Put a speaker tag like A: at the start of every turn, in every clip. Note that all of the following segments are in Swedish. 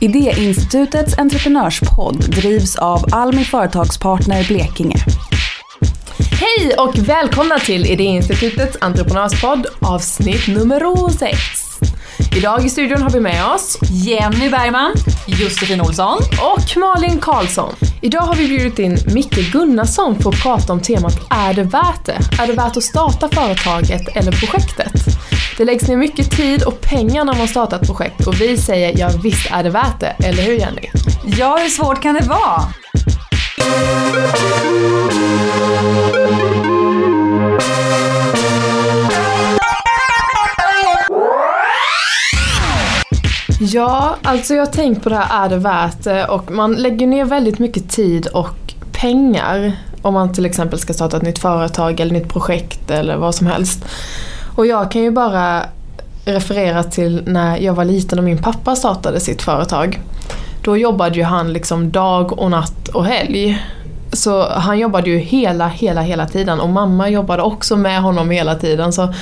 A: Idéinstitutets entreprenörspodd drivs av Almi Företagspartner Blekinge.
B: Hej och välkomna till Idéinstitutets entreprenörspodd avsnitt nummer 6. Idag i studion har vi med oss
C: Jenny Bergman,
D: Josefin Olsson
B: och Malin Karlsson. Idag har vi bjudit in Micke Gunnarsson för att prata om temat Är det värt det? Är det värt att starta företaget eller projektet? Det läggs ner mycket tid och pengar när man startar ett projekt och vi säger ja visst är det värt det, eller hur Jenny?
C: Ja, hur svårt kan det vara?
B: Ja, alltså jag har tänkt på det här, är det värt det? Och man lägger ner väldigt mycket tid och pengar om man till exempel ska starta ett nytt företag eller nytt projekt eller vad som helst. Och jag kan ju bara referera till när jag var liten och min pappa startade sitt företag. Då jobbade ju han liksom dag och natt och helg. Så han jobbade ju hela, hela, hela tiden och mamma jobbade också med honom hela tiden. Så,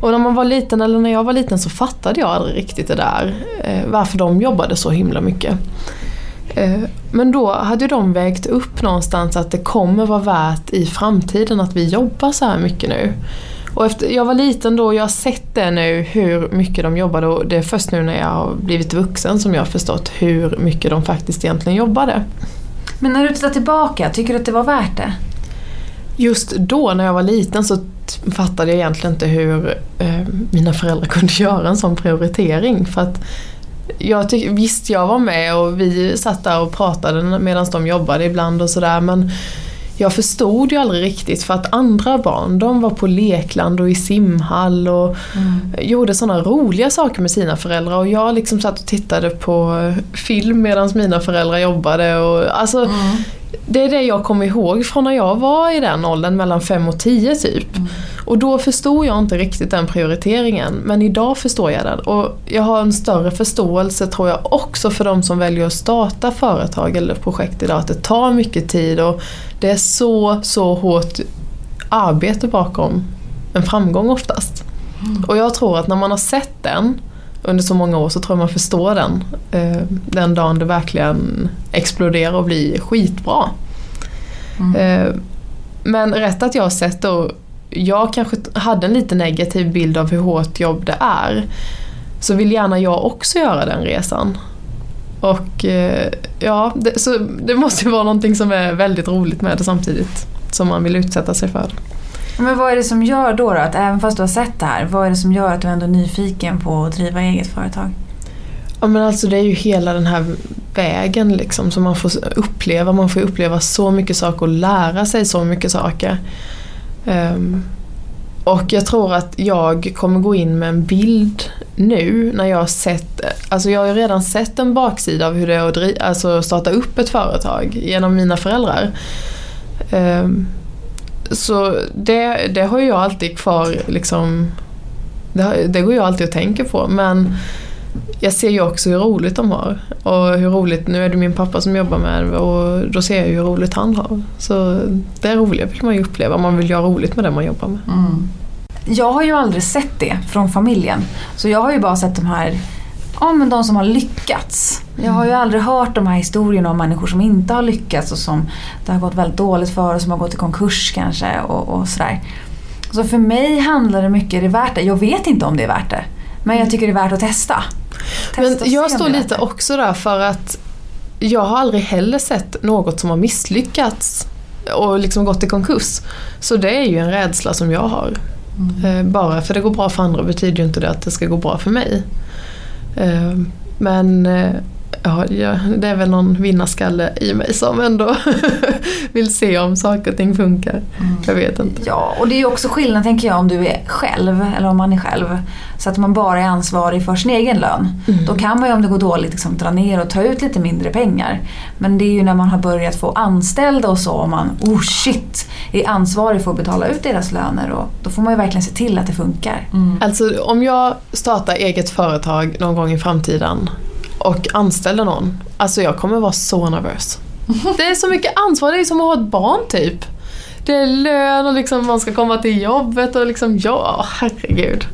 B: och när man var liten, eller när jag var liten, så fattade jag aldrig riktigt det där. Eh, varför de jobbade så himla mycket. Eh, men då hade de vägt upp någonstans att det kommer vara värt i framtiden att vi jobbar så här mycket nu. Och efter, jag var liten då och jag har sett det nu hur mycket de jobbade och det är först nu när jag har blivit vuxen som jag har förstått hur mycket de faktiskt egentligen jobbade.
C: Men när du tittar tillbaka, tycker du att det var värt det?
B: Just då när jag var liten så fattade jag egentligen inte hur eh, mina föräldrar kunde göra en sån prioritering. För att jag tyck, visst, jag var med och vi satt där och pratade medan de jobbade ibland och sådär men jag förstod ju aldrig riktigt för att andra barn de var på lekland och i simhall och gjorde sådana roliga saker med sina föräldrar och jag liksom satt och tittade på film medan mina föräldrar jobbade. Och, alltså, Det är det jag kommer ihåg från när jag var i den åldern, mellan 5 och 10 typ. Och då förstod jag inte riktigt den prioriteringen, men idag förstår jag den. Och jag har en större förståelse tror jag också för de som väljer att starta företag eller projekt idag, att det tar mycket tid och det är så, så hårt arbete bakom en framgång oftast. Och jag tror att när man har sett den under så många år så tror jag man förstår den eh, den dagen det verkligen exploderar och blir skitbra. Eh, men rätt att jag har sett då, jag kanske hade en lite negativ bild av hur hårt jobb det är. Så vill gärna jag också göra den resan. Och eh, ja, det, så det måste ju vara någonting som är väldigt roligt med det samtidigt. Som man vill utsätta sig för.
C: Men vad är det som gör då, då att även fast du har sett det här, vad är det som gör att du ändå är nyfiken på att driva eget företag?
B: Ja men alltså det är ju hela den här vägen liksom som man får uppleva. Man får uppleva så mycket saker och lära sig så mycket saker. Um, och jag tror att jag kommer gå in med en bild nu när jag har sett, alltså jag har ju redan sett en baksida av hur det är att alltså starta upp ett företag genom mina föräldrar. Um, så det, det har ju jag alltid kvar liksom, det, det går jag alltid och tänker på men jag ser ju också hur roligt de har. Och hur roligt, nu är det min pappa som jobbar med det och då ser jag ju hur roligt han har. Så det roliga vill man ju uppleva, man vill göra roligt med det man jobbar med.
C: Jag har ju aldrig sett det från familjen. Så jag har ju bara sett de här, ja men de som har lyckats. Jag har ju aldrig hört de här historierna om människor som inte har lyckats och som det har gått väldigt dåligt för och som har gått i konkurs kanske och, och sådär. Så för mig handlar det mycket, är det värt det? Jag vet inte om det är värt det. Men jag tycker det är värt att testa. Testa
B: Men jag står lite också där för att jag har aldrig heller sett något som har misslyckats och liksom gått i konkurs. Så det är ju en rädsla som jag har.
C: Mm.
B: Eh, Bara för det går bra för andra betyder ju inte det att det ska gå bra för mig. Eh, men eh, ja, ja, det är väl någon vinnarskalle i mig som ändå vill se om saker och ting funkar. Jag vet inte.
C: Ja, och det är ju också skillnad tänker jag om du är själv, eller om man är själv. Så att man bara är ansvarig för sin egen lön.
B: Mm.
C: Då kan man ju om det går dåligt liksom, dra ner och ta ut lite mindre pengar. Men det är ju när man har börjat få anställda och så, och man oh shit, är ansvarig för att betala ut deras löner. Och då får man ju verkligen se till att det funkar.
B: Alltså om jag startar eget företag någon gång i framtiden och anställer någon, alltså jag kommer vara så nervös. Det är så mycket ansvar, det är som att ha ett barn typ. Det är lön och liksom man ska komma till jobbet och liksom, ja herregud.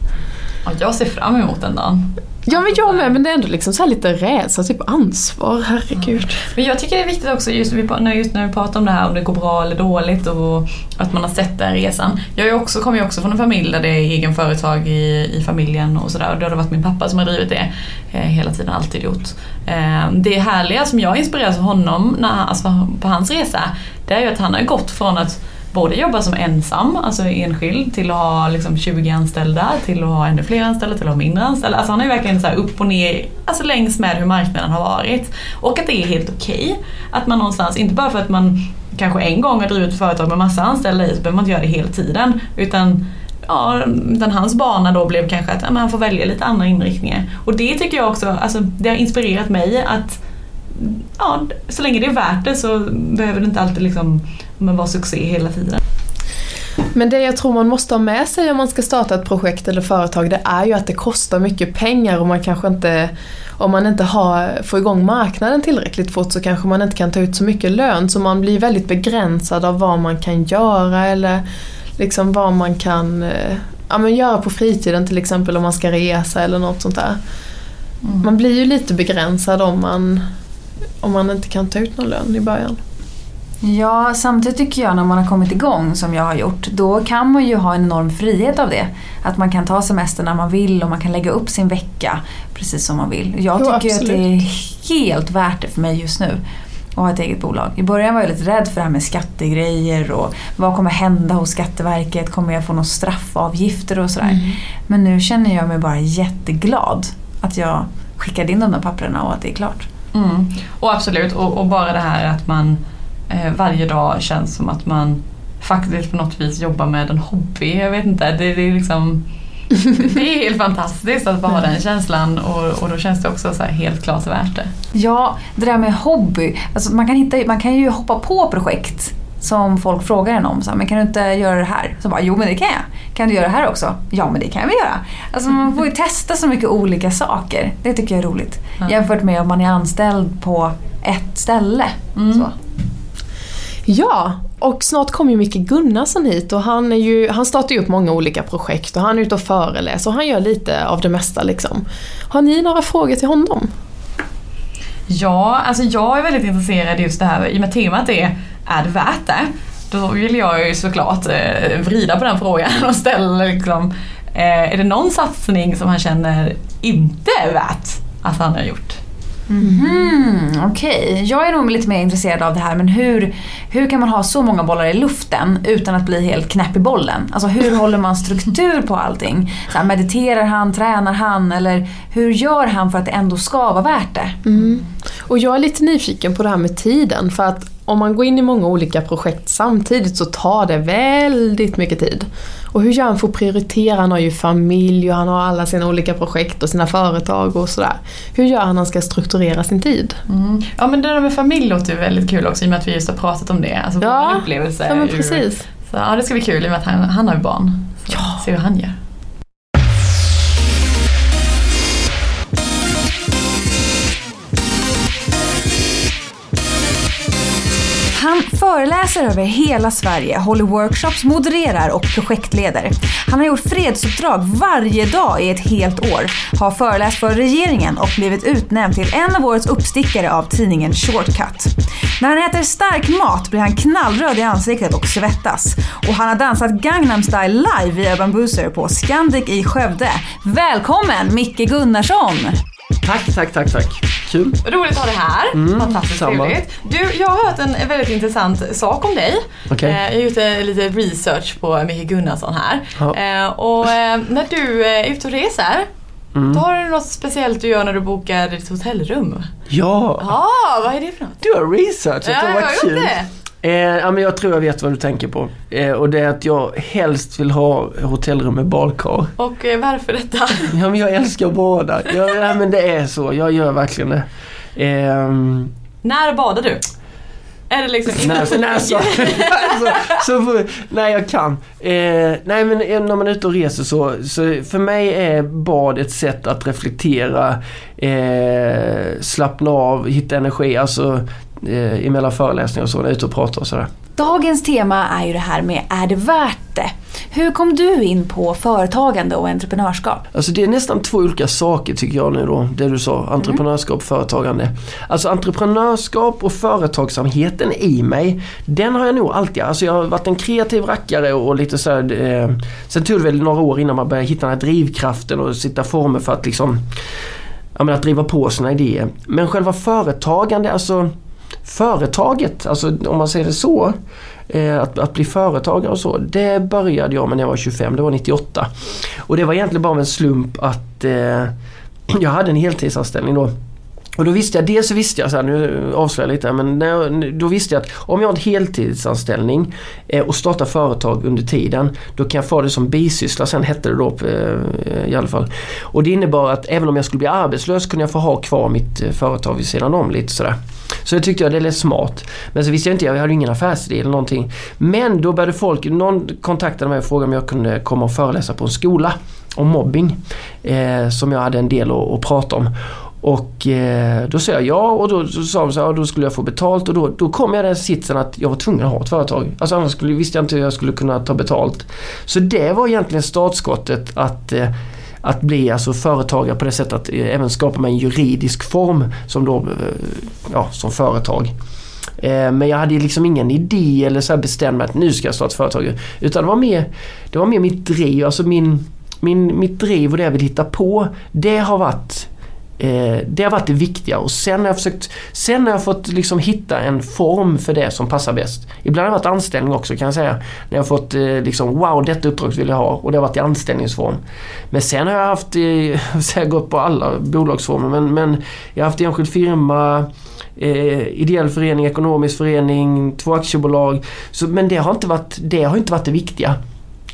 D: Ja, jag ser fram emot den dagen.
B: Ja men jag med, men det är ändå liksom så här lite rädsla, typ ansvar, herregud.
D: Men jag tycker det är viktigt också just, när, just när vi pratar om det här om det går bra eller dåligt och att man har sett den resan. Jag också, kommer ju också från en familj där det är egen företag i, i familjen och sådär och det har varit min pappa som har drivit det eh, hela tiden, alltid gjort. Eh, det härliga som jag inspireras av honom när, alltså på hans resa, det är ju att han har gått från att både jobba som ensam, alltså enskild, till att ha liksom 20 anställda, till att ha ännu fler anställda, till att ha mindre anställda. Alltså han är verkligen så upp och ner, alltså längs med hur marknaden har varit. Och att det är helt okej. Okay. Att man någonstans, inte bara för att man kanske en gång har drivit ett företag med massa anställda i så behöver man inte göra det hela tiden. Utan ja, den hans bana då blev kanske att ja, han får välja lite andra inriktningar. Och det tycker jag också, alltså, det har inspirerat mig att ja, så länge det är värt det så behöver det inte alltid liksom, vara succé hela tiden.
B: Men det jag tror man måste ha med sig om man ska starta ett projekt eller företag det är ju att det kostar mycket pengar och man kanske inte om man inte har, får igång marknaden tillräckligt fort så kanske man inte kan ta ut så mycket lön så man blir väldigt begränsad av vad man kan göra eller liksom vad man kan eh, ja, men göra på fritiden till exempel om man ska resa eller något sånt där. Mm. Man blir ju lite begränsad om man om man inte kan ta ut någon lön i början.
C: Ja, samtidigt tycker jag när man har kommit igång som jag har gjort, då kan man ju ha en enorm frihet av det. Att man kan ta semester när man vill och man kan lägga upp sin vecka precis som man vill. Jag tycker jo, att det är helt värt det för mig just nu att ha ett eget bolag. I början var jag lite rädd för det här med skattegrejer och vad kommer hända hos Skatteverket? Kommer jag få några straffavgifter och sådär? Mm. Men nu känner jag mig bara jätteglad att jag skickade in de där papperna och att det är klart.
D: Mm. Och absolut, och, och, bara det här att man varje dag känns som att man faktiskt på något vis jobbar med en hobby. Jag vet inte, det, det är liksom det är helt fantastiskt att bara ha den känslan och, och då känns det också så helt klart värt det.
C: Ja, det där med hobby. Alltså man, kan hitta, man kan ju hoppa på projekt som folk frågar en om. Så, men kan du inte göra det här? Så bara, jo men det kan jag. Kan du göra det här också? Ja men det kan vi göra. Alltså man får ju testa så mycket olika saker. Det tycker jag är roligt. Mm. Jämfört med om man är anställd på ett ställe. Mm. Så.
B: Ja, och snart kommer ju Micke Gunnarsson hit och han, är ju, han startar ju upp många olika projekt och han är ute och föreläser och han gör lite av det mesta liksom. Har ni några frågor till honom?
D: Ja, alltså jag är väldigt intresserad just det här, i och med temat är är det värt det? Då vill jag ju såklart eh, vrida på den frågan och ställa liksom, eh, är det någon satsning som han känner inte är värt att han har gjort?
C: Mm, Okej, okay. jag är nog lite mer intresserad av det här men hur, hur kan man ha så många bollar i luften utan att bli helt knäpp i bollen? Alltså hur håller man struktur på allting? Så här, mediterar han, tränar han eller hur gör han för att det ändå ska vara värt det?
B: Mm. Och jag är lite nyfiken på det här med tiden för att om man går in i många olika projekt samtidigt så tar det väldigt mycket tid. Och hur gör han för att prioritera? Han har ju familj och han har alla sina olika projekt och sina företag och sådär. Hur gör han när han ska strukturera sin tid?
D: Mm. Ja men det där med familj låter ju väldigt kul också i och med att vi just har pratat om det. Alltså
B: ja, upplevelse. Ja men precis.
D: Så, ja det ska bli kul i och med att han, han har ju barn. Så, ja. Se hur han gör.
C: Föreläser över hela Sverige, håller workshops, modererar och projektleder. Han har gjort fredsuppdrag varje dag i ett helt år, har föreläst för regeringen och blivit utnämnd till en av årets uppstickare av tidningen Shortcut. När han äter stark mat blir han knallröd i ansiktet och svettas. Och han har dansat Gangnam style live via Bambuser på Scandic i Skövde. Välkommen Micke Gunnarsson!
E: Tack, tack, tack, tack. Kul.
D: Roligt att ha dig här. Mm, Fantastiskt samma. trevligt. Du, jag har hört en väldigt intressant sak om dig.
E: Okay.
D: Jag har gjort lite research på Micke Gunnarsson här. Ja. Och eh, när du är ute och reser Mm. Då har du något speciellt du gör när du bokar ditt hotellrum.
E: Ja!
D: Ja, vad är det för något?
E: Du har researchat, ja, det var kul. Det. Eh, ja, men jag tror jag vet vad du tänker på. Eh, och det är att jag helst vill ha hotellrum med badkar.
D: Och eh, varför detta?
E: ja, men jag älskar att bada. Ja, ja, men det är så. Jag gör verkligen det.
D: Ehm, När badar du? Är det liksom
E: när, när, så, alltså, så för, när jag kan. Eh, nej men när man är ute och reser så, så för mig är bad ett sätt att reflektera, eh, slappna av, hitta energi. Alltså eh, emellan föreläsningar och så, när jag är ute och pratar och sådär.
C: Dagens tema är ju det här med är det värt det?
A: Hur kom du in på företagande och entreprenörskap?
E: Alltså det är nästan två olika saker tycker jag nu då, det du sa, entreprenörskap och företagande. Alltså entreprenörskap och företagsamheten i mig, den har jag nog alltid, alltså jag har varit en kreativ rackare och lite så här, eh, sen tog det väl några år innan man började hitta den här drivkraften och sitta former för att liksom, ja men att driva på sina idéer. Men själva företagande, alltså företaget, alltså om man säger det så, eh, att, att bli företagare och så, det började jag med när jag var 25, det var 98. Och det var egentligen bara av en slump att eh, jag hade en heltidsanställning då. Och då visste jag, dels så visste jag, så här, nu avslöjar jag lite, men när jag, då visste jag att om jag har en heltidsanställning eh, och startar företag under tiden, då kan jag få det som bisyssla, sen hette det då eh, i alla fall. Och det innebar att även om jag skulle bli arbetslös kunde jag få ha kvar mitt eh, företag vid sidan om lite sådär. Så det tyckte jag det lät smart. Men så visste jag inte, jag hade ingen affärsidé eller någonting. Men då började folk, någon kontaktade mig och frågade om jag kunde komma och föreläsa på en skola om mobbing. Eh, som jag hade en del att, att prata om. Och eh, då sa jag ja och då, då sa de så här, då skulle jag få betalt och då, då kom jag i den sitsen att jag var tvungen att ha ett företag. Alltså annars skulle, visste jag inte hur jag skulle kunna ta betalt. Så det var egentligen startskottet att eh, att bli alltså företagare på det sättet att eh, även skapa mig en juridisk form som, då, eh, ja, som företag. Eh, men jag hade liksom ingen idé eller så här mig att nu ska jag starta ett företag. Utan det var mer, det var mer mitt driv, alltså min, min, mitt driv och det jag vill hitta på. Det har varit det har varit det viktiga och sen har jag försökt Sen har jag fått liksom hitta en form för det som passar bäst. Ibland har det varit anställning också kan jag säga. När jag har fått eh, liksom wow detta uppdrag vill jag ha och det har varit i anställningsform. Men sen har jag haft, eh, jag gått på alla bolagsformer men, men jag har haft enskild firma eh, ideell förening, ekonomisk förening, två aktiebolag. Så, men det har, inte varit, det har inte varit det viktiga.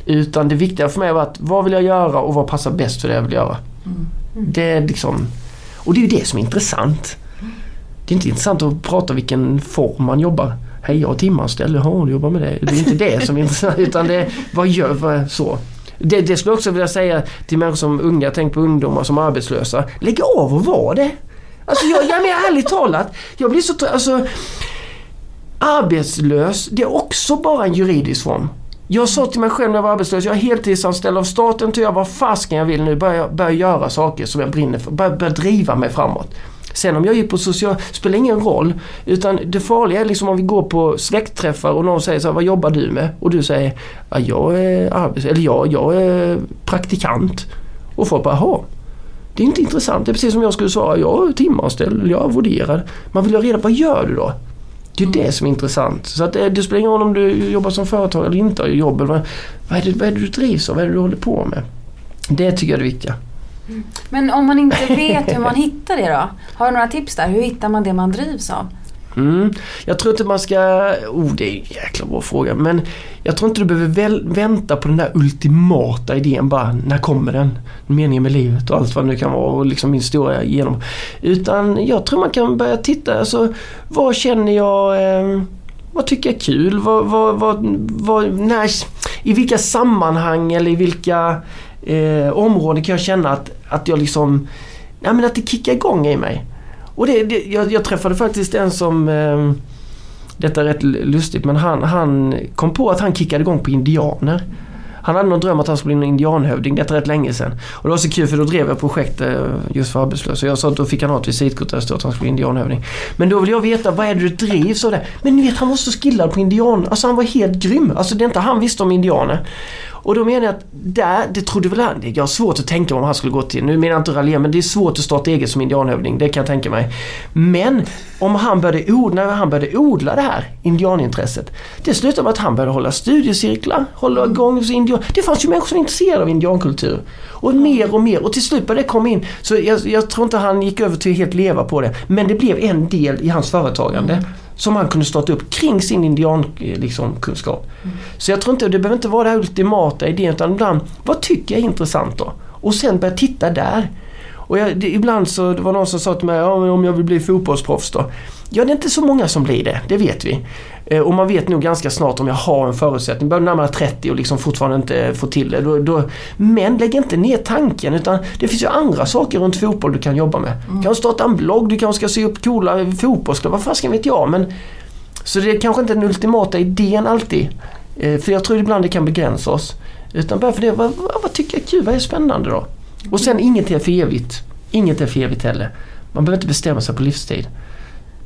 E: Utan det viktiga för mig har varit vad vill jag göra och vad passar bäst för det jag vill göra. Mm. Det är liksom och det är ju det som är intressant. Det är inte intressant att prata vilken form man jobbar. Hej, jag har timanställd. Jaha, du jobbar med det. Det är inte det som är intressant utan det är vad gör vad, så. Det, det skulle jag också vilja säga till människor som unga, tänk på ungdomar som arbetslösa. Lägg av och var det. Alltså jag, jag menar ärligt talat. Jag blir så alltså Arbetslös, det är också bara en juridisk form. Jag sa till mig själv när jag var arbetslös, jag är heltidsanställd av staten till jag vad fasken jag vill nu. Börja, börja göra saker som jag brinner för. Börja, börja driva mig framåt. Sen om jag är på social, spelar ingen roll. Utan det farliga är liksom om vi går på släktträffar och någon säger så här, vad jobbar du med? Och du säger, ja, jag är arbets eller jag, jag är praktikant. Och folk bara, jaha. Det är inte intressant. Det är precis som jag skulle svara, jag är timanställd, jag är vårderad. Man vill ha reda på, vad gör du då? Det är det som är intressant. Så att det, det spelar ingen roll om du jobbar som företag eller inte har jobb. Eller vad, vad, är det, vad är det du drivs av? Vad är det du håller på med? Det tycker jag är det viktiga. Mm.
C: Men om man inte vet hur man hittar det då? Har du några tips där? Hur hittar man det man drivs av?
E: Mm. Jag tror inte man ska... Oh, det är en jäkla bra fråga. Men jag tror inte du behöver väl, vänta på den där ultimata idén bara. När kommer den? Meningen med livet och allt vad det nu kan vara och liksom min historia genom Utan jag tror man kan börja titta. Alltså, vad känner jag... Eh, vad tycker jag är kul? Vad, vad, vad, vad, när, I vilka sammanhang eller i vilka eh, områden kan jag känna att, att jag liksom... Ja, men att det kickar igång i mig. Och det, det, jag, jag, träffade faktiskt en som eh, detta är rätt lustigt men han, han kom på att han kickade igång på indianer. Han hade någon dröm att han skulle bli en indianhövding, detta är rätt länge sedan. Och det var så kul för då drev jag projektet eh, just för arbetslösa. Jag sa att då fick han ha ett visitkort där det stod att han skulle bli indianhövding. Men då vill jag veta, vad är det du drivs av det? Men ni vet, han var så skillad på indian. Alltså han var helt grym. Alltså det är inte han visste om indianer. Och då menar jag att där, det trodde väl han, jag har svårt att tänka om han skulle gå till, nu menar jag inte raljera men det är svårt att starta eget som indianhövding, det kan jag tänka mig. Men om han började odla, när han började odla det här indianintresset, det slutade med att han började hålla studiecirklar, hålla mm. igång indian. Det fanns ju människor som var intresserade av indiankultur. Och mer och mer och till slut började det komma in. Så jag, jag tror inte han gick över till att helt leva på det. Men det blev en del i hans företagande. Som han kunde starta upp kring sin indiankunskap. Liksom, mm. Så jag tror inte, det behöver inte vara den ultimata idén utan ibland, vad tycker jag är intressant då? Och sen börja titta där. Och jag, det, ibland så det var någon som sa till mig, ja, om jag vill bli fotbollsproffs då? Ja, det är inte så många som blir det, det vet vi. Eh, och man vet nog ganska snart om jag har en förutsättning. Börjar närmare 30 och liksom fortfarande inte eh, få till det. Då, då, men lägg inte ner tanken utan det finns ju andra saker runt fotboll du kan jobba med. Mm. Du kan starta en blogg, du kanske ska se upp coola fotbollsklubbar, vad fasiken vet jag. Men Så det är kanske inte den ultimata idén alltid. Eh, för jag tror ibland det kan begränsa oss. Utan bara för det, vad, vad, vad tycker jag är kul? Vad är spännande då? Och sen inget är för evigt. Inget är för evigt heller. Man behöver inte bestämma sig på livstid.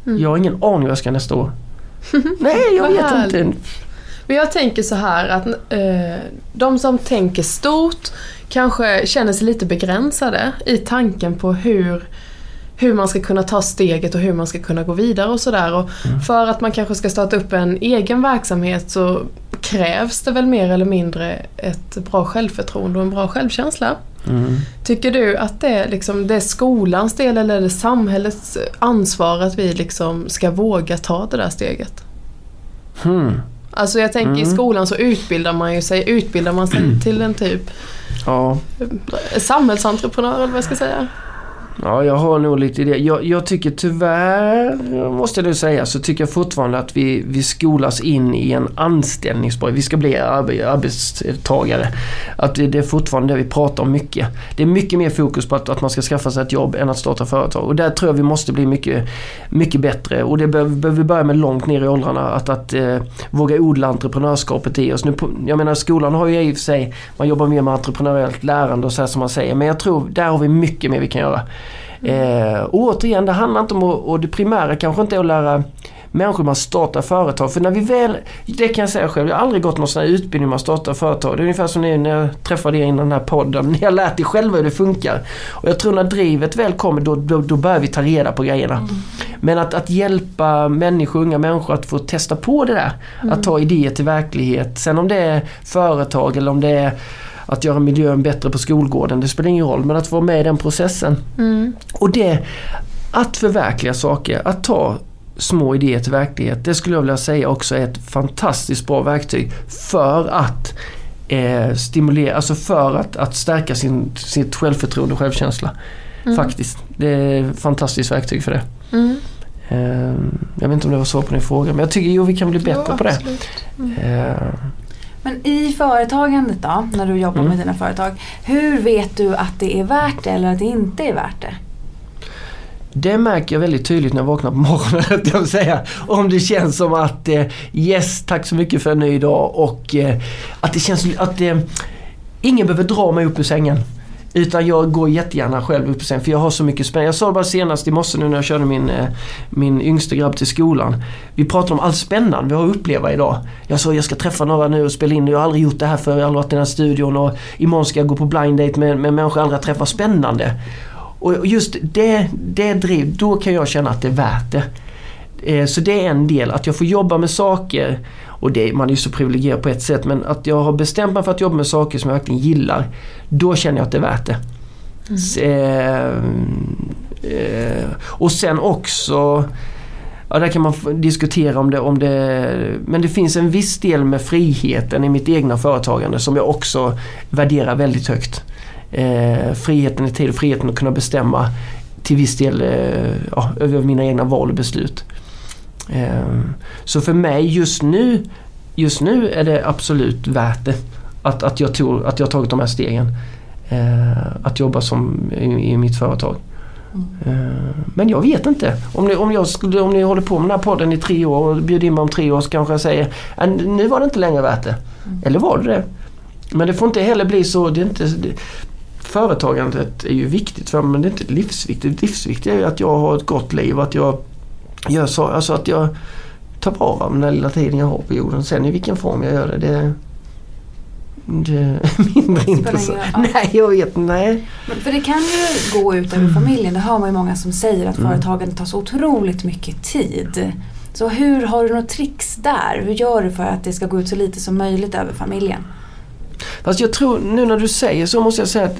B: Mm.
E: Jag har ingen aning vad jag ska nästa år. Nej, jag vet inte.
B: Men jag tänker så här att eh, de som tänker stort kanske känner sig lite begränsade i tanken på hur, hur man ska kunna ta steget och hur man ska kunna gå vidare och sådär. Och För att man kanske ska starta upp en egen verksamhet så krävs det väl mer eller mindre ett bra självförtroende och en bra självkänsla.
E: Mm.
B: Tycker du att det är, liksom, det är skolans del eller är det samhällets ansvar att vi liksom ska våga ta det där steget?
E: Hmm.
B: Alltså jag tänker i
E: Mm.
B: skolan så utbildar man ju sig, utbildar man sig till en typ
E: Ja.
B: samhällsentreprenör eller vad jag ska säga.
E: Ja, jag har nog lite det. Jag, jag tycker tyvärr, måste jag nu säga, så tycker jag fortfarande att vi, vi skolas in i en anställningsbar. Vi ska bli arbetstagare. Att det, det är fortfarande det vi pratar om mycket. Det är mycket mer fokus på att, att man ska skaffa sig ett jobb än att starta företag. Och där tror jag vi måste bli mycket, mycket bättre. Och det behöver, vi börja med långt ner i åldrarna. Att, att eh, våga odla entreprenörskapet i oss. Nu, jag menar skolan har ju i och för sig, man jobbar mer med entreprenöriellt lärande och så här som man säger. Men jag tror, där har vi mycket mer vi kan göra. Eh, och återigen, det handlar inte om att, och det primära kanske inte är att lära människor man startar företag. För när vi väl, det kan jag säga själv, jag har aldrig gått någon sån här utbildning man startar företag. Det är ungefär som när jag träffade er innan den här podden. Ni har lärt er själva hur det funkar. Och jag tror när drivet väl kommer då, då, då börjar vi ta reda på grejerna. Men att, att hjälpa människor, unga människor att få testa på det där. Att ta idéer till verklighet. Sen om det är företag eller om det är att göra miljön bättre på skolgården, det spelar ingen roll. Men att vara med i den processen.
B: Mm.
E: Och det, att förverkliga saker, att ta små idéer till verklighet, det skulle jag vilja säga också är ett fantastiskt bra verktyg för att eh, stimulera, alltså för att, att stärka sin, sitt självförtroende och självkänsla. Faktiskt. Det är ett fantastiskt verktyg för det.
B: Mm.
E: Eh, jag vet inte om det var svar på din fråga, men jag tycker jo vi kan bli bättre
B: Jo,
E: på det.
B: absolut.
E: Eh,
C: Men i företagandet då, när du jobbar
E: Mm.
C: med dina företag. Hur vet du att det är värt det eller att det inte är värt det?
E: Det märker jag väldigt tydligt när jag vaknar på morgonen. Att jag säga. Om det känns som att eh, yes, tack så mycket för en ny dag och eh, att det känns att eh, ingen behöver dra mig upp ur sängen. Utan jag går jättegärna själv upp på scen för jag har så mycket spännande. Jag sa det bara senast i morse nu när jag körde min, eh, min yngste grabb till skolan. Vi pratade om allt spännande vi har att uppleva idag. Jag sa jag ska träffa några nu och spela in. Jag har aldrig gjort det här förr. Jag har aldrig varit i den här studion och imorgon ska jag gå på blind date med, med människor jag aldrig har träffat. Spännande. Och just det, det driv, då kan jag känna att det är värt det. Eh, Så det är en del, att jag får jobba med saker och det, man är ju så privilegierad på ett sätt men att jag har bestämt mig för att jobba med saker som jag verkligen gillar. Då känner jag att det är värt det. S- eh, eh, och sen också Ja, där kan man diskutera om det, om det... Men det finns en viss del med friheten i mitt egna företagande som jag också värderar väldigt högt. Eh, friheten i tid och friheten att kunna bestämma till viss del eh, ja, över mina egna val och beslut. Eh, så för mig just nu, just nu är det absolut värt det. Att, att, jag, tog, att jag tagit de här stegen. Eh, att jobba som i, i mitt företag. Eh, Men jag vet inte. Om ni, om, jag skulle, om ni håller på med den här podden i tre år och bjuder in mig om tre år så kanske jag säger "Ja, nu var det inte längre värt det. Eller var det det? Men det får inte heller bli så. Det är inte, det, företagandet är ju viktigt för mig men det är inte livsviktigt. Det livsviktiga är ju att jag har ett gott liv och att jag gör så, alltså att jag tar vara på den lilla tiden jag har på jorden. Sen i vilken form jag gör det, det, det är mindre intressant. Nej, jag vet nej.
C: Men För det kan ju gå ut över familjen. Det hör man ju många som säger att
E: Mm.
C: företagandet tar så otroligt mycket tid. Så hur har du något tricks där? Hur gör du för att det ska gå ut så lite som möjligt över familjen?
E: Fast jag tror, nu när du säger så måste jag säga att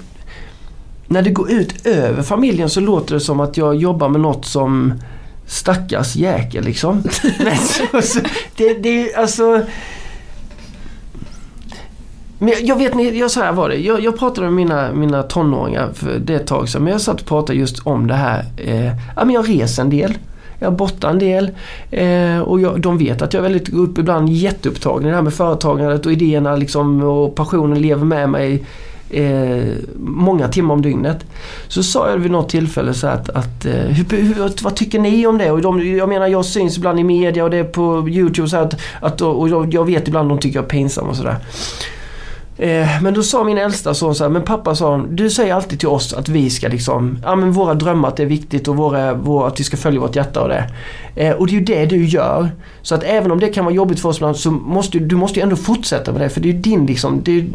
E: när det går ut över familjen så låter det som att jag jobbar med något som stackars jäkel liksom. Men så, så, det, det är alltså... Men jag- vet, ni- jag så här var det. Jag, jag pratade med mina, mina tonåringar för det ett tag sedan. Men jag satt och pratade just om det här. Eh, ja, men jag reser en del. Jag är borta en del. Eh, och jag, de vet att jag är väldigt upp, ibland jätteupptagen i det här med företagandet och idéerna liksom, och passionen lever med mig eh, många timmar om dygnet. Så sa jag vid något tillfälle så att, att eh, hur, hur, vad tycker ni om det? Och de, jag menar jag syns ibland i media och det är på Youtube så att, att och jag vet ibland de tycker jag är pinsam och sådär. Eh, men då sa min äldsta son så här, men pappa sa du säger alltid till oss att vi ska liksom, ja men våra drömmar att det är viktigt och våra, våra, att vi ska följa vårt hjärta och det. Eh, och det är ju det du gör. Så att även om det kan vara jobbigt för oss ibland så måste du måste ju ändå fortsätta med det för det är ju din liksom, det är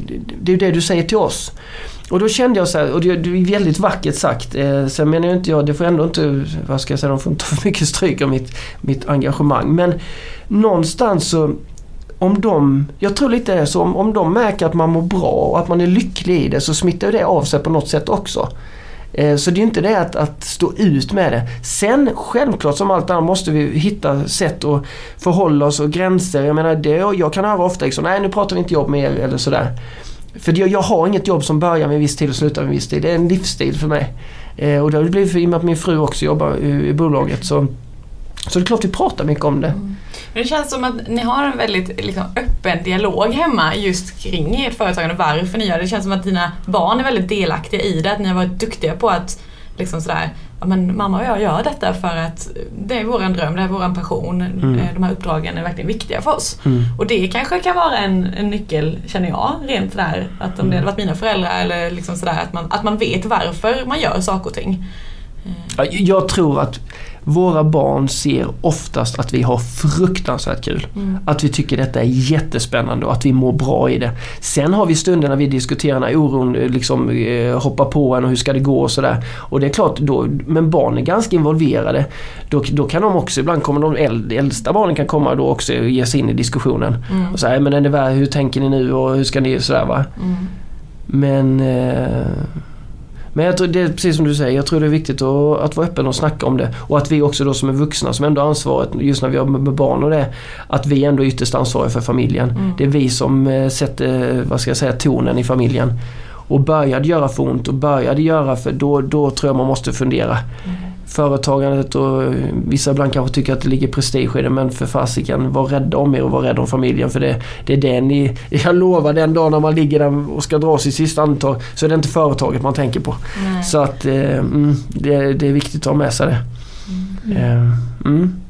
E: det, är det du säger till oss. Och då kände jag så här, och det är väldigt vackert sagt. Eh, sen menar jag inte jag, det får ändå inte, vad ska jag säga, de får inte ta för mycket stryk av mitt, mitt engagemang. Men någonstans så om de, jag tror lite det är så, om, om de märker att man mår bra och att man är lycklig i det så smittar det av sig på något sätt också. Eh, så det är inte det att, att, stå ut med det. Sen självklart som allt annat måste vi hitta sätt att förhålla oss och gränser. Jag menar, det, jag kan höra ofta liksom, nej nu pratar vi inte jobb med er eller sådär. För jag, jag har inget jobb som börjar med en viss tid och slutar med en viss tid. Det är en livsstil för mig. Eh, och det har det blivit för, i och med att min fru också jobbar i, i bolaget. Så, så det är klart vi pratar mycket om det. Mm.
D: Men det känns som att ni har en väldigt liksom, öppen dialog hemma just kring ert företagande och varför ni gör det. Det känns som att dina barn är väldigt delaktiga i det, att ni har varit duktiga på att liksom sådär, ja men mamma och jag gör detta för att det är våran dröm, det är våran passion. Mm. Eh, de här uppdragen är verkligen viktiga för oss. Mm. Och det kanske kan vara en, en nyckel, känner jag, rent där. Att om det hade varit mina föräldrar eller liksom sådär, att man, att man vet varför man gör saker och ting.
E: Jag tror att våra barn ser oftast att vi har fruktansvärt kul. Mm. Att vi tycker detta är jättespännande och att vi mår bra i det. Sen har vi stunder när vi diskuterar när oron liksom, eh, hoppar på en och hur ska det gå och sådär. Och det är klart, då, men barn är ganska involverade. Då, då kan de också, ibland kommer de äldsta barnen kan komma då också och ge sig in i diskussionen. Mm. Och säga, men är det värd, hur tänker ni nu och hur ska ni sådär va. Mm. Men eh, men jag tror det är precis som du säger, jag tror det är viktigt att, att vara öppen och snacka om det. Och att vi också då som är vuxna, som ändå har ansvaret, just när vi har med barn och det, att vi ändå är ytterst ansvariga för familjen. Mm. Det är vi som eh, sätter, vad ska jag säga, tonen i familjen. Och börjar det göra för ont och börjar det göra för då, då tror jag man måste fundera. Mm företagandet och vissa ibland kanske tycker att det ligger prestige i det men för fasiken, var rädda om er och var rädda om familjen för det, det är det ni... Jag lovar den dagen när man ligger där och ska dra sitt sista andetag så är det inte företaget man tänker på. Nej. Så att eh, mm, det, det, är viktigt att ha med sig det. Mm.
D: Eh, mm.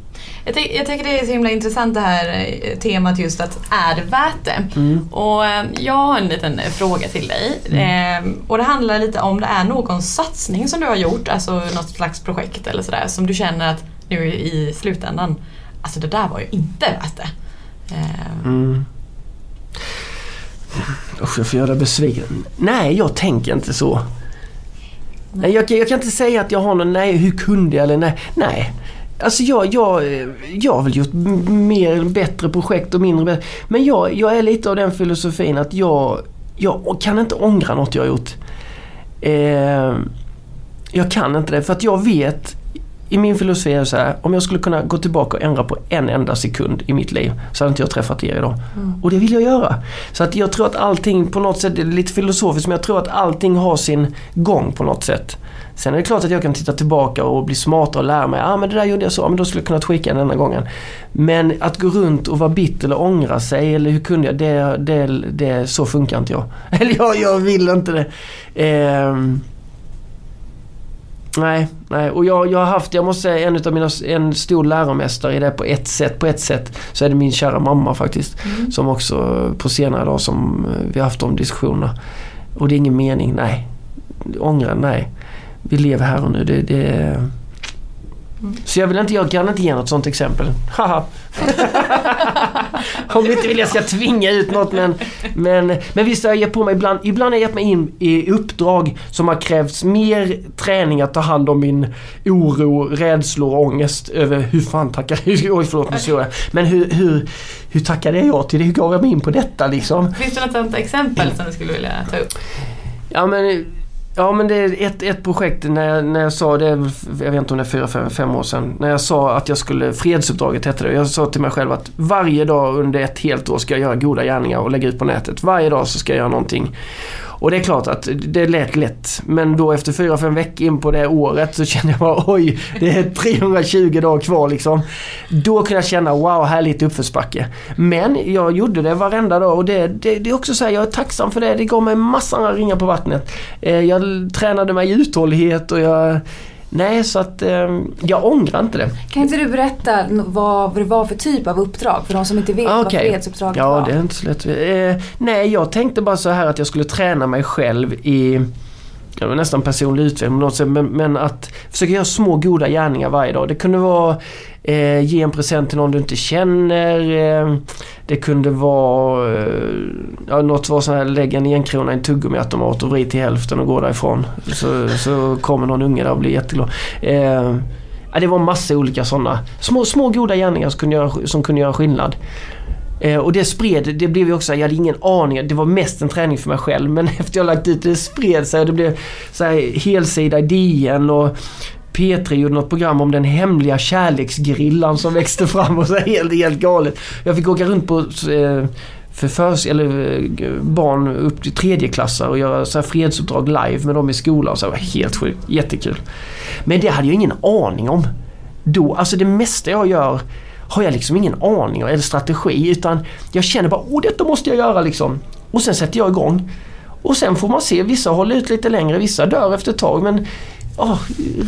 D: Jag, ty jag, tycker det är så himla intressant det här eh, temat just att är det värt det? Mm. Och eh, jag har en liten fråga till dig. Mm. Eh, och det handlar lite om det är någon satsning som du har gjort, alltså något slags projekt eller sådär som du känner att nu i slutändan, alltså det där var ju inte värt det. Eh. Mm.
E: Usch, jag får göra besviken. Nej, jag tänker inte så. Nej. Jag, jag, kan inte säga att jag har någon, nej hur kunde jag eller nej. Nej. Alltså jag, jag, jag har väl gjort mer, bättre projekt och mindre bättre. Men jag, jag är lite av den filosofin att jag, jag kan inte ångra något jag har gjort. Eh, jag kan inte det för att jag vet i min filosofi är det så här, om jag skulle kunna gå tillbaka och ändra på en enda sekund i mitt liv så hade inte jag träffat er idag. Mm. Och det vill jag göra. Så att jag tror att allting på något sätt, det är lite filosofiskt, men jag tror att allting har sin gång på något sätt. Sen är det klart att jag kan titta tillbaka och bli smartare och lära mig. Ja ah, men det där gjorde jag så, men då skulle jag kunna tweaka den denna gången. Men att gå runt och vara bitter eller ångra sig eller hur kunde jag? Det, det, det, så funkar inte jag. Eller jag, jag vill inte det. Eh, nej, nej. Och jag, jag har haft, jag måste säga en av mina, en stor läromästare i det på ett sätt. På ett sätt så är det min kära mamma faktiskt. Mm. Som också på senare dag som vi har haft de diskussionerna. Och det är ingen mening, nej. Ångra, nej vi lever här och nu. Det, det mm. Så jag, vill inte, jag kan inte ge något sånt exempel. Haha. Om du inte vill jag ska tvinga ut något men, men, men visst har jag gett på mig ibland, ibland har jag gett mig in i uppdrag som har krävts mer träning att ta hand om min oro, rädslor och ångest över hur fan tackar Oj förlåt nu svor jag. Men hur, hur, hur tackade jag till det? Hur gav jag mig in på detta liksom?
D: Finns det något sånt exempel som du skulle vilja ta upp?
E: Ja men Ja men det är ett, ett projekt när jag, när jag sa det, jag vet inte om det är fyra, fem, fem år sedan. När jag sa att jag skulle, fredsuppdraget hette det. Jag sa till mig själv att varje dag under ett helt år ska jag göra goda gärningar och lägga ut på nätet. Varje dag så ska jag göra någonting. Och det är klart att det lät lätt. Men då efter 4-5 veckor in på det året så kände jag bara oj, det är 320 dagar kvar liksom. Då kunde jag känna wow, härligt uppförsbacke. Men jag gjorde det varenda dag och det, det, det är också så här, jag är tacksam för det. Det gav mig massor av ringar på vattnet. Eh, jag tränade mig i uthållighet och jag Nej, så att eh, jag ångrar inte det.
C: Kan inte du berätta vad det var för typ av uppdrag för de som inte vet okay. vad fredsuppdraget
E: ja,
C: var?
E: Ja, det är inte så lätt. Eh, nej, jag tänkte bara så här att jag skulle träna mig själv i det var nästan personlig utveckling på något sätt, men, men, att försöka göra små goda gärningar varje dag. Det kunde vara eh, ge en present till någon du inte känner. Eh, det kunde vara eh, ja, något var så här, lägg en enkrona i en tuggummiautomat och vrid till hälften och gå därifrån. Så, så kommer någon unge där och blir jätteglad. Eh, det var massa olika sådana små, små goda gärningar som kunde göra, som kunde göra skillnad. Eh, och det spred, det blev ju också, jag hade ingen aning, det var mest en träning för mig själv men efter jag lagt ut det, spred sig och det blev så här helsida i DN och P3 gjorde något program om den hemliga kärleksgrillan som växte fram och så helt, helt galet. Jag fick åka runt på eh, för förs eller eh, barn upp till tredjeklassare och göra så här fredsuppdrag live med dem i skolan. Så det var helt sjukt, jättekul. Men det hade jag ingen aning om. Då, alltså det mesta jag gör har jag liksom ingen aning eller strategi utan jag känner bara åh detta måste jag göra liksom. Och sen sätter jag igång. Och sen får man se, vissa håller ut lite längre, vissa dör efter ett tag men åh,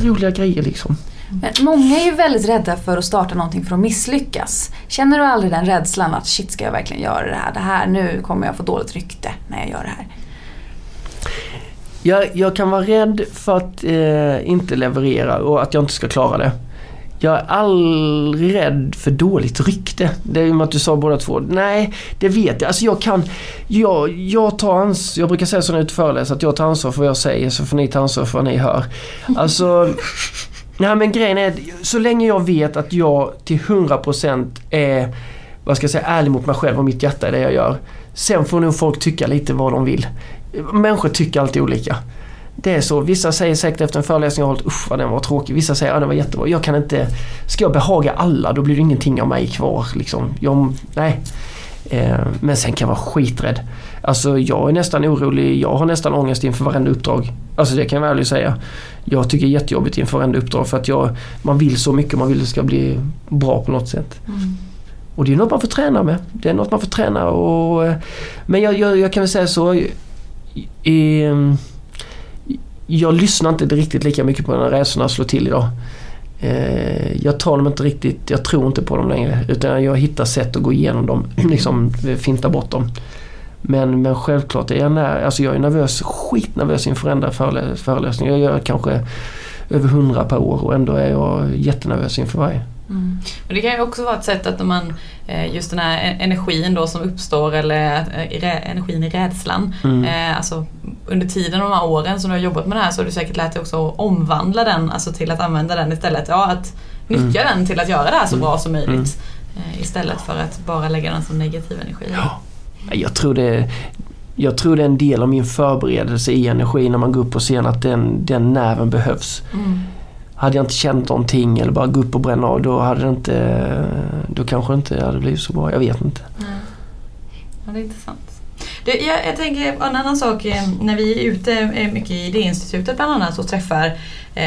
E: roliga grejer liksom.
C: Men många är ju väldigt rädda för att starta någonting för att misslyckas. Känner du aldrig den rädslan att shit ska jag verkligen göra det här? Det här nu kommer jag få dåligt rykte när jag gör det här.
E: Jag, jag kan vara rädd för att eh, inte leverera och att jag inte ska klara det. Jag är aldrig rädd för dåligt rykte. Det är ju att du sa båda två. Nej, det vet jag. Alltså jag kan... Jag, jag tar ansvar. Jag brukar säga så när jag är föreläser att jag tar ansvar för vad jag säger så får ni ta ansvar för vad ni hör. Alltså... Nej men grejen är så länge jag vet att jag till 100% är vad ska jag säga, ärlig mot mig själv och mitt hjärta i det jag gör. Sen får nog folk tycka lite vad de vill. Människor tycker alltid olika. Det är så. Vissa säger säkert efter en föreläsning jag har hållit, usch vad den var tråkig. Vissa säger att den var jättebra. Jag kan inte... Ska jag behaga alla då blir det ingenting av mig kvar. Liksom. Jag, nej. Eh, men sen kan jag vara skiträdd. Alltså jag är nästan orolig. Jag har nästan ångest inför varenda uppdrag. Alltså det kan jag väl säga. Jag tycker det är jättejobbigt inför varenda uppdrag för att jag, man vill så mycket. Man vill att det ska bli bra på något sätt. Mm. Och det är något man får träna med. Det är något man får träna och... Eh, men jag, jag, jag kan väl säga så. I, jag lyssnar inte riktigt lika mycket på när rädslorna slår till idag. Eh, jag tar dem inte riktigt, jag tror inte på dem längre. Utan jag hittar sätt att gå igenom dem, liksom eh, finta bort dem. Men, men självklart är jag, när, alltså jag är nervös, skitnervös inför varenda föreläsning. Jag gör kanske över hundra per år och ändå är jag jättenervös inför varje.
D: Mm. Men det kan ju också vara ett sätt att man, eh, just den här e- energin då som uppstår eller eh, energin i rädslan. Mm. Eh, alltså under tiden, de här åren som du har jobbat med det här så har du säkert lärt dig också att omvandla den, alltså till att använda den istället. Ja, att nyttja mm. den till att göra det här så bra som möjligt. Mm. Istället för att bara lägga den som negativ energi.
E: Ja. Jag tror det jag tror det är en del av min förberedelse i energi när man går upp på scen att den, den nerven behövs. Mm. Hade jag inte känt någonting eller bara gå upp och bränna av då hade det inte, då kanske det inte hade blivit så bra. Jag vet inte.
D: Nej. Ja, det är intressant. Du, jag, jag, tänker en annan sak, eh, när vi är ute eh, mycket i det institutet bland annat och träffar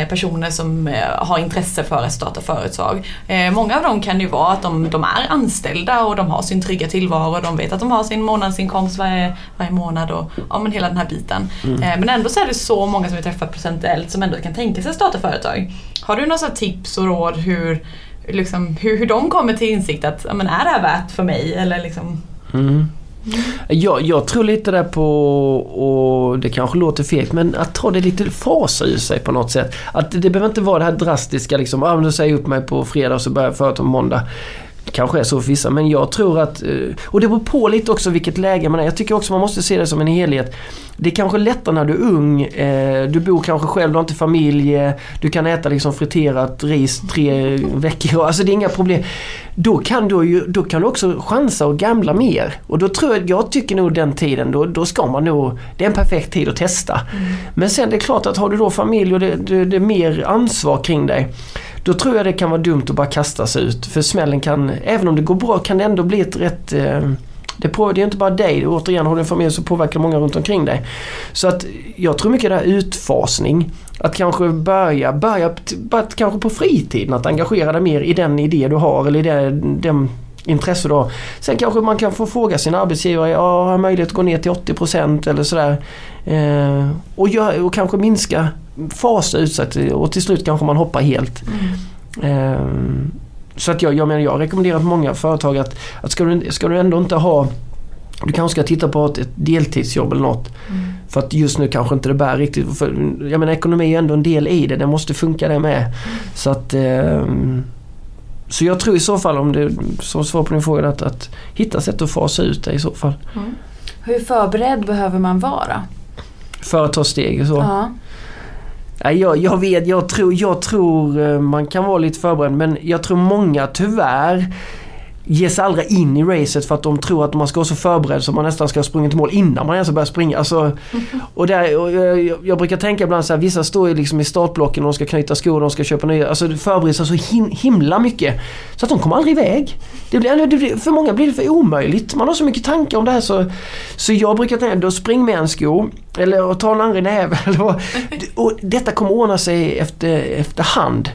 D: personer som har intresse för att starta företag. Många av dem kan ju vara att de, de är anställda och de har sin trygga tillvaro och de vet att de har sin månadsinkomst varje, varje månad och ja, men hela den här biten. Mm. Men ändå så är det så många som vi träffat procentuellt som ändå kan tänka sig att starta företag. Har du några tips och råd hur, liksom, hur, hur de kommer till insikt att ja, men är det här värt för mig? Eller liksom...
E: Mm. Jag, jag tror lite där på, och det kanske låter fegt, men att ta det lite fasa ur sig på något sätt. Att det behöver inte vara det här drastiska liksom, ah, nu säger jag upp mig på fredag och så börjar jag företag på måndag. Det kanske är så för vissa men jag tror att, eh, och det beror på lite också vilket läge man är. Jag tycker också man måste se det som en helhet. Det är kanske lättare när du är ung, eh, du bor kanske själv, du har inte familj, eh, du kan äta liksom friterat ris tre veckor. Alltså det är inga problem. Då kan du, ju, då kan du också chansa och gamla mer. Och då tror jag, jag tycker nog den tiden, då, då ska man nog, det är en perfekt tid att testa. Mm. Men sen det är klart att har du då familj och det, det, det är mer ansvar kring dig. Då tror jag det kan vara dumt att bara kasta sig ut. För smällen kan, även om det går bra, kan det ändå bli ett rätt eh, Det, på, det är inte bara dig, återigen har du en familj så påverkar många runt omkring dig. Så att jag tror mycket det här utfasning. Att kanske börja, börja bara kanske på fritiden att engagera dig mer i den idé du har eller i det, den intresse du har. Sen kanske man kan få fråga sin arbetsgivare, ja, har jag möjlighet att gå ner till 80% eller sådär. Eh, och, gör, och kanske minska, fasa ut och till slut kanske man hoppar helt. Mm. Eh, så att jag, jag menar jag rekommenderar många företag att, att ska, du, ska du ändå inte ha du kanske ska titta på ett, ett deltidsjobb eller något. Mm. För att just nu kanske inte det bär riktigt. För, jag menar ekonomi är ju ändå en del i det. Det måste funka det med. Mm. Så att eh, Så jag tror i så fall om det som svar på din fråga att, att hitta sätt att fasa ut det i så fall. Mm.
C: Hur förberedd behöver man vara?
E: För att ta steg och så? Ja. Jag, jag vet, jag tror, jag tror eh, man kan vara lite förberedd men jag tror många tyvärr ger sig aldrig in i racet för att de tror att man ska vara så förberedd så man nästan ska ha sprungit mål innan man ens börjar springa. Alltså, och där, och jag, jag, brukar tänka ibland så här, vissa står ju liksom i startblocken och de ska knyta skor och de ska köpa nya. Alltså förbereder sig så him, himla mycket. Så att de kommer aldrig iväg. Det blir, det blir, för många blir det för omöjligt. Man har så mycket tankar om det här så, så jag brukar tänka, då spring med en sko. Eller ta en andra näve. och detta kommer ordna sig efter, efter hand.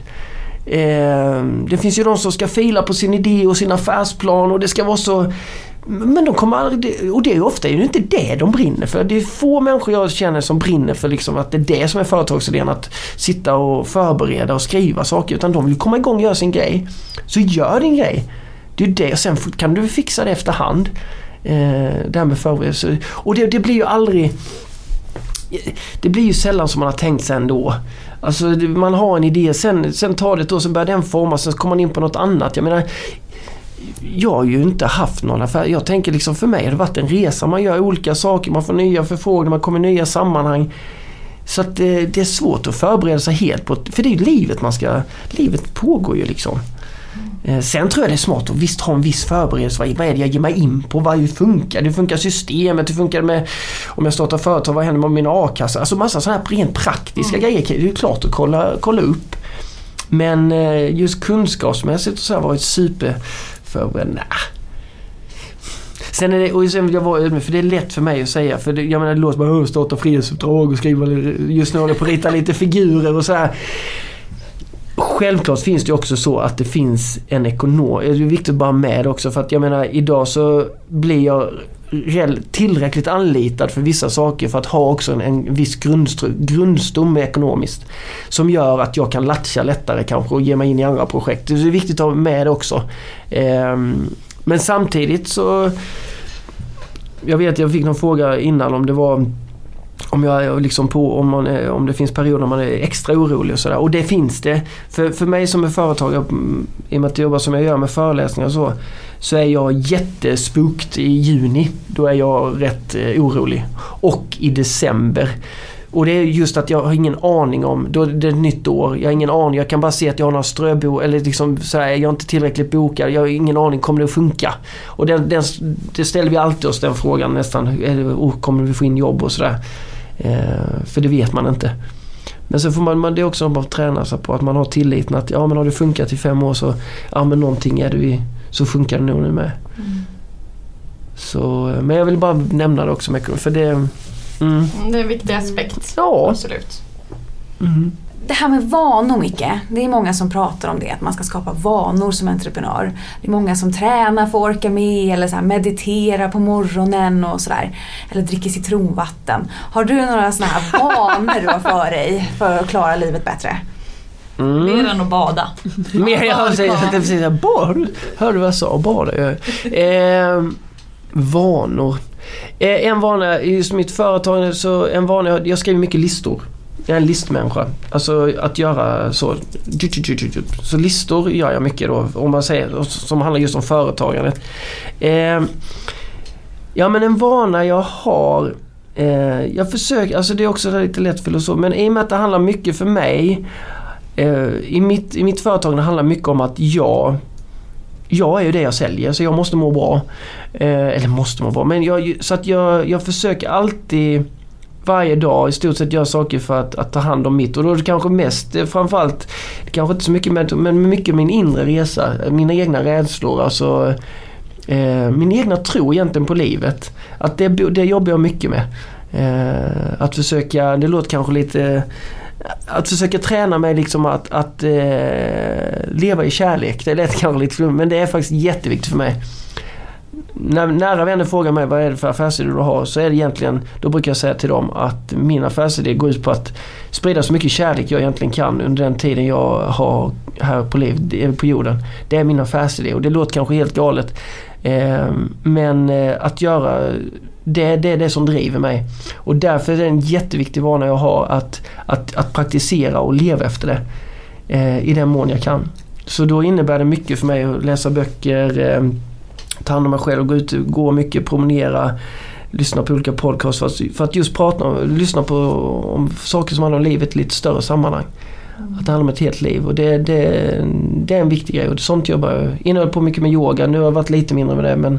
E: Eh, det finns ju de som ska fila på sin idé och sin affärsplan och det ska vara så men de kommer aldrig, och det är ofta är det inte det de brinner för. Det är få människor jag känner som brinner för liksom att det är det som är företagsidén. Att sitta och förbereda och skriva saker. Utan de vill komma igång och göra sin grej. Så gör din grej. Det är det. Sen kan du fixa det efterhand. Eh, det här med förberedelse. Och det, det blir ju aldrig... Det blir ju sällan som man har tänkt sig ändå. Alltså man har en idé, sen, sen tar det ett år, sen börjar den formas, sen kommer man in på något annat. Jag menar, jag har ju inte haft någon affär. Jag tänker liksom för mig har det varit en resa. Man gör olika saker, man får nya förfrågningar, man kommer i nya sammanhang. Så att det, det är svårt att förbereda sig helt på, för det är ju livet man ska, livet pågår ju liksom. Eh, sen tror jag det är smart att visst ha en viss förberedelse. Vad är det jag ger mig in på? Vad funkar? Hur funkar systemet? Hur funkar det med om jag startar företag? Vad händer med min a-kassa? Alltså massa sådana här rent praktiska mm. grejer. Det är ju klart att kolla, kolla upp. Men eh, just kunskapsmässigt så har jag varit superförberedd. Nah. Sen är det, och sen vill jag vara ödmjuk, för det är lätt för mig att säga. För det, jag menar det låter som att starta frihetsuppdrag och skriva, just nu håller jag på att rita lite figurer och så här. Självklart finns det också så att det finns en ekonom. Det är viktigt att bara med också för att jag menar idag så blir jag tillräckligt anlitad för vissa saker för att ha också en, en viss grundstomme ekonomiskt. Som gör att jag kan latcha lättare kanske och ge mig in i andra projekt. Det är viktigt att ha med det också. Ehm, men samtidigt så Jag vet jag fick någon fråga innan om det var om, jag liksom på, om, man är, om det finns perioder när man är extra orolig och sådär. Och det finns det. För, för mig som är företagare, mm, i och med att jag jobbar som jag gör med föreläsningar och så. Så är jag jättespukt i juni. Då är jag rätt eh, orolig. Och i december. Och det är just att jag har ingen aning om, då är det ett nytt år, jag har ingen aning, jag kan bara se att jag har några ströbo eller liksom sådär, jag är inte tillräckligt bokad, jag har ingen aning, kommer det att funka? Och den, den, det ställer vi alltid oss den frågan nästan, oh, kommer vi få in jobb och sådär? Eh, för det vet man inte. Men så får man, det är också att träna sig på att man har tilliten att ja men har det funkat i fem år så ja men någonting är det vi, så funkar det nog nu med. Mm. Så, eh, men jag vill bara nämna det också för det
D: Mm. Det är en viktig aspekt. Ja. Absolut.
C: Mm. Det här med vanor Micke, det är många som pratar om det, att man ska skapa vanor som entreprenör. Det är många som tränar för att orka med eller så mediterar på morgonen och sådär. Eller dricker citronvatten. Har du några sådana här vanor du har för dig för att klara livet bättre?
D: Mm. Mer än att bada.
E: Mer, jag säger precis bad. Hörde du vad jag sa? Bada. Eh, vanor. Eh, en vana, just mitt företag, så en vana, jag skriver mycket listor. Jag är en listmänniska. Alltså att göra så. Så listor gör jag mycket då. Om man säger, som handlar just om företagandet. Eh, ja men en vana jag har. Eh, jag försöker, alltså det är också lite lätt filosof. Men i och med att det handlar mycket för mig. Eh, i, mitt, I mitt företag det handlar mycket om att jag jag är ju det jag säljer så jag måste må bra. Eh, eller måste må bra, men jag, så att jag, jag försöker alltid varje dag i stort sett göra saker för att, att ta hand om mitt. Och då är det kanske mest eh, framförallt, det kanske inte så mycket med, men mycket min inre resa, eh, mina egna rädslor. Alltså eh, min egna tro egentligen på livet. Att det, det jobbar jag mycket med. Eh, att försöka, det låter kanske lite att försöka träna mig liksom att, att eh, leva i kärlek. Det lät kanske lite flummigt men det är faktiskt jätteviktigt för mig. När nära vänner frågar mig vad är det för affärsidé du har så är det egentligen, då brukar jag säga till dem att min affärsidé går ut på att sprida så mycket kärlek jag egentligen kan under den tiden jag har här på, liv, eh, på jorden. Det är min affärsidé och det låter kanske helt galet. Eh, men eh, att göra det, det är det som driver mig. Och därför är det en jätteviktig vana jag har att, att, att praktisera och leva efter det. Eh, I den mån jag kan. Så då innebär det mycket för mig att läsa böcker, eh, ta hand om mig själv, gå ut, gå mycket, promenera, lyssna på olika podcasts för att, för att just prata lyssna på om saker som handlar om livet i lite större sammanhang. Att det handlar om ett helt liv och det, det, det är en viktig grej och sånt jobbar jag Innehöll på mycket med yoga, nu har jag varit lite mindre med det men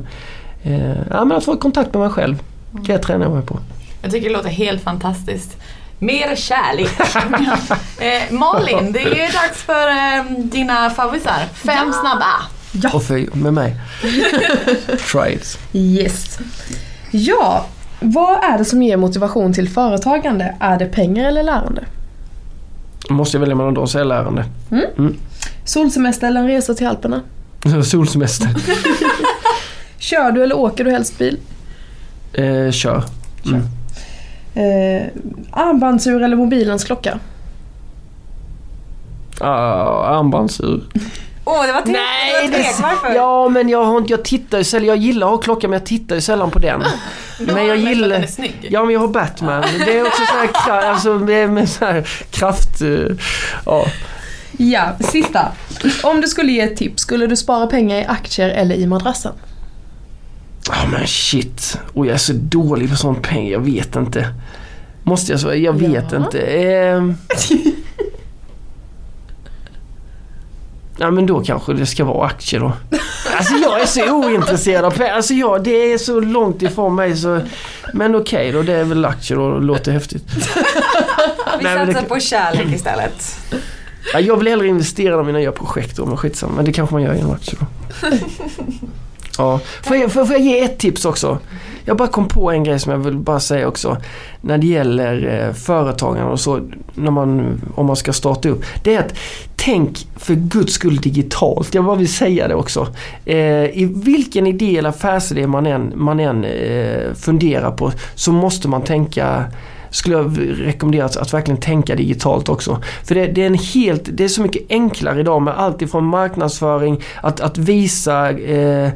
E: Eh, ja, men att få kontakt med mig själv. Det tränar jag mig på.
D: Jag tycker det låter helt fantastiskt. Mer kärlek. eh, Malin, det är dags för eh, dina favoriter. Fem ja. snabba.
E: Ja. Och för, med mig. Try it.
B: Yes. Ja, vad är det som ger motivation till företagande? Är det pengar eller lärande?
E: Måste jag välja mellan dem så är lärande. Mm. Mm.
B: Solsemester eller en resa till Alperna?
E: Solsemester.
B: Kör du eller åker du helst bil?
E: Eh, kör. Mm.
B: Eh, armbandsur eller mobilens klocka?
E: Ah, armbandsur.
C: Åh, oh, det var tre. Nej, det, varför?
E: Ja, men jag, har inte, jag tittar ju sällan. Jag gillar att ha klocka men jag tittar ju sällan på den. men jag gillar... Den är snygg. Ja, men jag har Batman. Det är också så här, alltså, med, med så här kraft... Uh, ja.
B: Ja, sista. Om du skulle ge ett tips, skulle du spara pengar i aktier eller i madrassen?
E: Ja oh, men shit. Och jag är så dålig på sånt pengar. Jag vet inte. Måste jag säga? Jag vet ja. inte. Eh... Ja men då kanske det ska vara aktier då. Alltså jag är så ointresserad av pengar. Alltså jag, det är så långt ifrån mig så... Men okej okay, då, det är väl aktier och låter häftigt.
C: Vi satsar det... på kärlek istället.
E: Ja, jag vill hellre investera i mina nya projekt då, men skitsamma. Men det kanske man gör genom aktier då. Ja. Får jag, får, får jag ge ett tips också? Jag bara kom på en grej som jag vill bara säga också. När det gäller eh, företagande och så, när man, om man ska starta upp. Det är att tänk för guds skull digitalt. Jag bara vill säga det också. Eh, I vilken idé eller affärsidé man än, man än eh, funderar på så måste man tänka skulle jag rekommendera att, att verkligen tänka digitalt också. För det, det, är en helt, det är så mycket enklare idag med allt ifrån marknadsföring, att, att visa eh,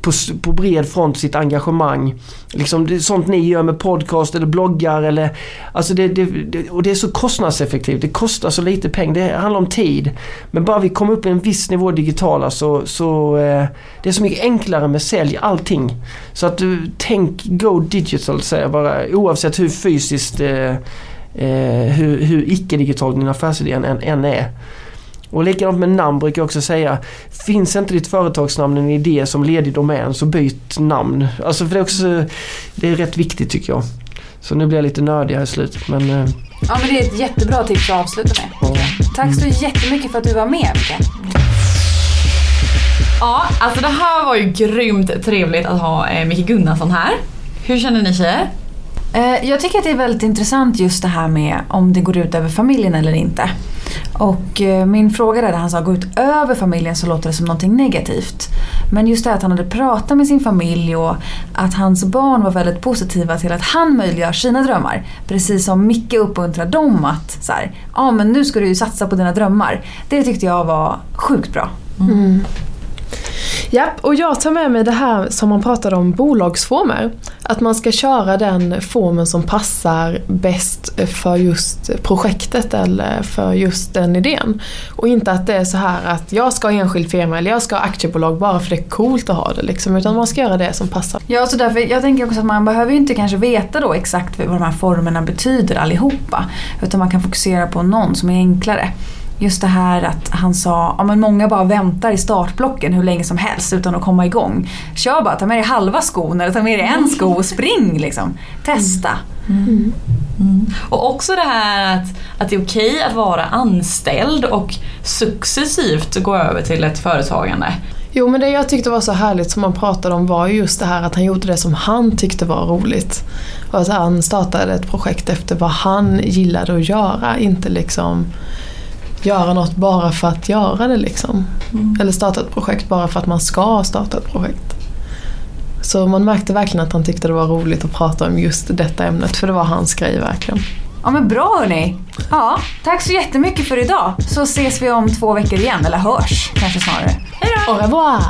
E: på, på bred front sitt engagemang. Liksom det är sånt ni gör med podcast eller bloggar eller... Alltså det, det, det, och det är så kostnadseffektivt. Det kostar så lite pengar. Det handlar om tid. Men bara vi kommer upp i en viss nivå digitala så... så eh, det är så mycket enklare med sälj, allting. Så att du tänk go digital säger jag bara. Oavsett hur fysiskt... Eh, eh, hur, hur icke-digitalt din affärsidé än, än är. Och likadant med namn brukar jag också säga. Finns inte ditt företagsnamn en idé som ledig domän så byt namn. Alltså för det är också det är rätt viktigt tycker jag. Så nu blir jag lite nördig här i slutet men... Eh,
C: ja men det är ett jättebra tips att avsluta med. Ja. Tack så jättemycket för att du var med Micke.
D: Ja, alltså det här var ju grymt trevligt att ha eh, Micke Gunnarsson här. Hur känner ni tjejer?
C: Eh, jag tycker att det är väldigt intressant just det här med om det går ut över familjen eller inte. Och eh, min fråga där han sa gå ut över familjen så låter det som någonting negativt. Men just det att han hade pratat med sin familj och att hans barn var väldigt positiva till att han möjliggör sina drömmar. Precis som Micke uppmuntrar dem att så här, ja men nu ska du ju satsa på dina drömmar. Det tyckte jag var sjukt bra. Mm.
B: Japp, och jag tar med mig det här som man pratade om bolagsformer. Att man ska köra den formen som passar bäst för just projektet eller för just den idén. Och inte att det är så här att jag ska ha enskild firma eller jag ska ha aktiebolag bara för det är coolt att ha det. Liksom, utan man ska göra det som passar.
C: Ja, så därför, jag tänker också att man behöver ju inte kanske veta då exakt vad de här formerna betyder allihopa. Utan man kan fokusera på någon som är enklare. Just det här att han sa, ja men många bara väntar i startblocken hur länge som helst utan att komma igång. Kör bara, ta med dig halva skon eller ta med dig en sko och spring liksom. Testa. Mm. Mm.
D: Och också det här att, att det är okej att vara anställd och successivt gå över till ett företagande.
B: Jo men det jag tyckte var så härligt som man pratade om var ju just det här att han gjorde det som han tyckte var roligt. Och att han startade ett projekt efter vad han gillade att göra, inte liksom göra något bara för att göra det liksom. Eller starta ett projekt bara för att man ska starta ett projekt. Så man märkte verkligen att han tyckte det var roligt att prata om just detta ämnet för det var hans grej verkligen.
C: Ja men bra hörni. Ja, tack så jättemycket för idag. Så ses vi om två veckor igen, eller hörs kanske snarare.
B: Au revoir!